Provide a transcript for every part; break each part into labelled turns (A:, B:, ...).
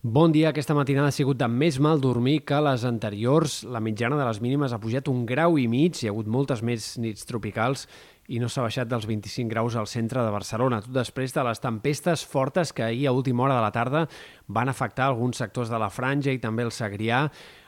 A: Bon dia. Aquesta matinada ha sigut de més mal dormir que les anteriors. La mitjana de les mínimes ha pujat un grau i mig. Hi ha hagut moltes més nits tropicals i no s'ha baixat dels 25 graus al centre de Barcelona, tot després de les tempestes fortes que ahir a última hora de la tarda van afectar alguns sectors de la Franja i també el Segrià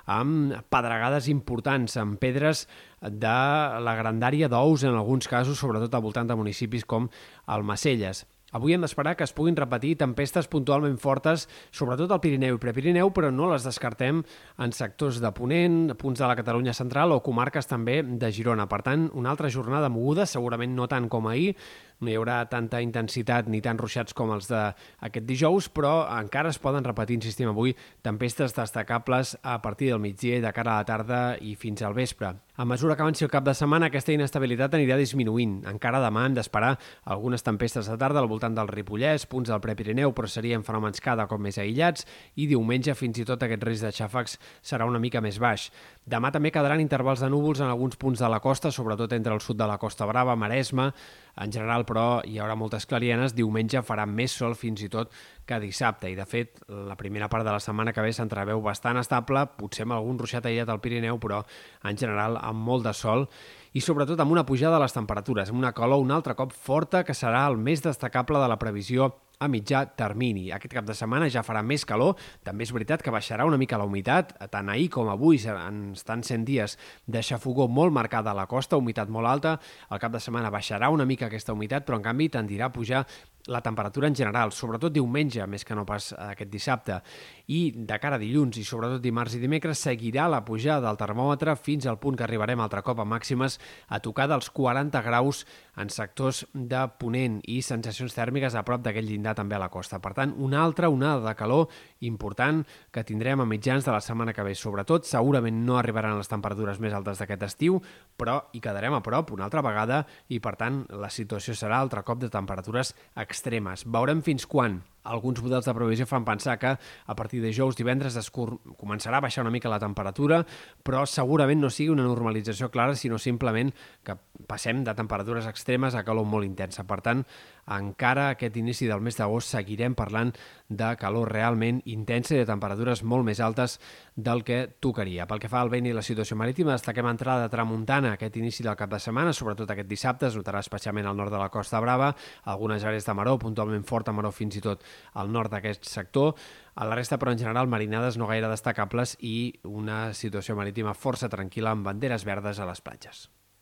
A: amb pedregades importants, amb pedres de la grandària d'ous en alguns casos, sobretot al voltant de municipis com Almacelles. Avui hem d'esperar que es puguin repetir tempestes puntualment fortes, sobretot al Pirineu i Prepirineu, però no les descartem en sectors de Ponent, punts de la Catalunya central o comarques també de Girona. Per tant, una altra jornada moguda, segurament no tant com ahir, no hi haurà tanta intensitat ni tan ruixats com els d'aquest dijous, però encara es poden repetir, insistim avui, tempestes destacables a partir del migdia i de cara a la tarda i fins al vespre. A mesura que avanci el cap de setmana, aquesta inestabilitat anirà disminuint. Encara demà hem d'esperar algunes tempestes de tarda al voltant del Ripollès, punts del Prepirineu, però serien fenòmens cada cop més aïllats, i diumenge fins i tot aquest risc de xàfecs serà una mica més baix. Demà també quedaran intervals de núvols en alguns punts de la costa, sobretot entre el sud de la Costa Brava, Maresme, en general, però, hi haurà moltes clarienes. Diumenge farà més sol fins i tot que dissabte. I, de fet, la primera part de la setmana que ve s'entreveu bastant estable, potser amb algun ruixat aïllat al Pirineu, però en general amb molt de sol i sobretot amb una pujada de les temperatures, amb una calor un altre cop forta que serà el més destacable de la previsió a mitjà termini. Aquest cap de setmana ja farà més calor, també és veritat que baixarà una mica la humitat, tant ahir com avui estan 100 dies de xafogó molt marcada a la costa, humitat molt alta, el cap de setmana baixarà una mica aquesta humitat, però en canvi tendirà a pujar la temperatura en general, sobretot diumenge, més que no pas aquest dissabte, i de cara a dilluns i sobretot dimarts i dimecres seguirà la pujada del termòmetre fins al punt que arribarem altre cop a màximes a tocar dels 40 graus en sectors de Ponent i sensacions tèrmiques a prop d'aquell llindar també a la costa. Per tant, una altra onada de calor important que tindrem a mitjans de la setmana que ve. Sobretot, segurament no arribaran les temperatures més altes d'aquest estiu, però hi quedarem a prop una altra vegada i, per tant, la situació serà altre cop de temperatures extremes. Veurem fins quan alguns models de previsió fan pensar que a partir de jous, divendres, es començarà a baixar una mica la temperatura, però segurament no sigui una normalització clara, sinó simplement que passem de temperatures extremes a calor molt intensa. Per tant, encara aquest inici del mes d'agost seguirem parlant de calor realment intensa i de temperatures molt més altes del que tocaria. Pel que fa al vent i la situació marítima, destaquem entrada de tramuntana aquest inici del cap de setmana, sobretot aquest dissabte, es notarà especialment al nord de la Costa Brava, algunes àrees de maró, puntualment forta maró fins i tot al nord d'aquest sector. A la resta, però, en general, marinades no gaire destacables i una situació marítima força tranquil·la amb banderes verdes a les platges.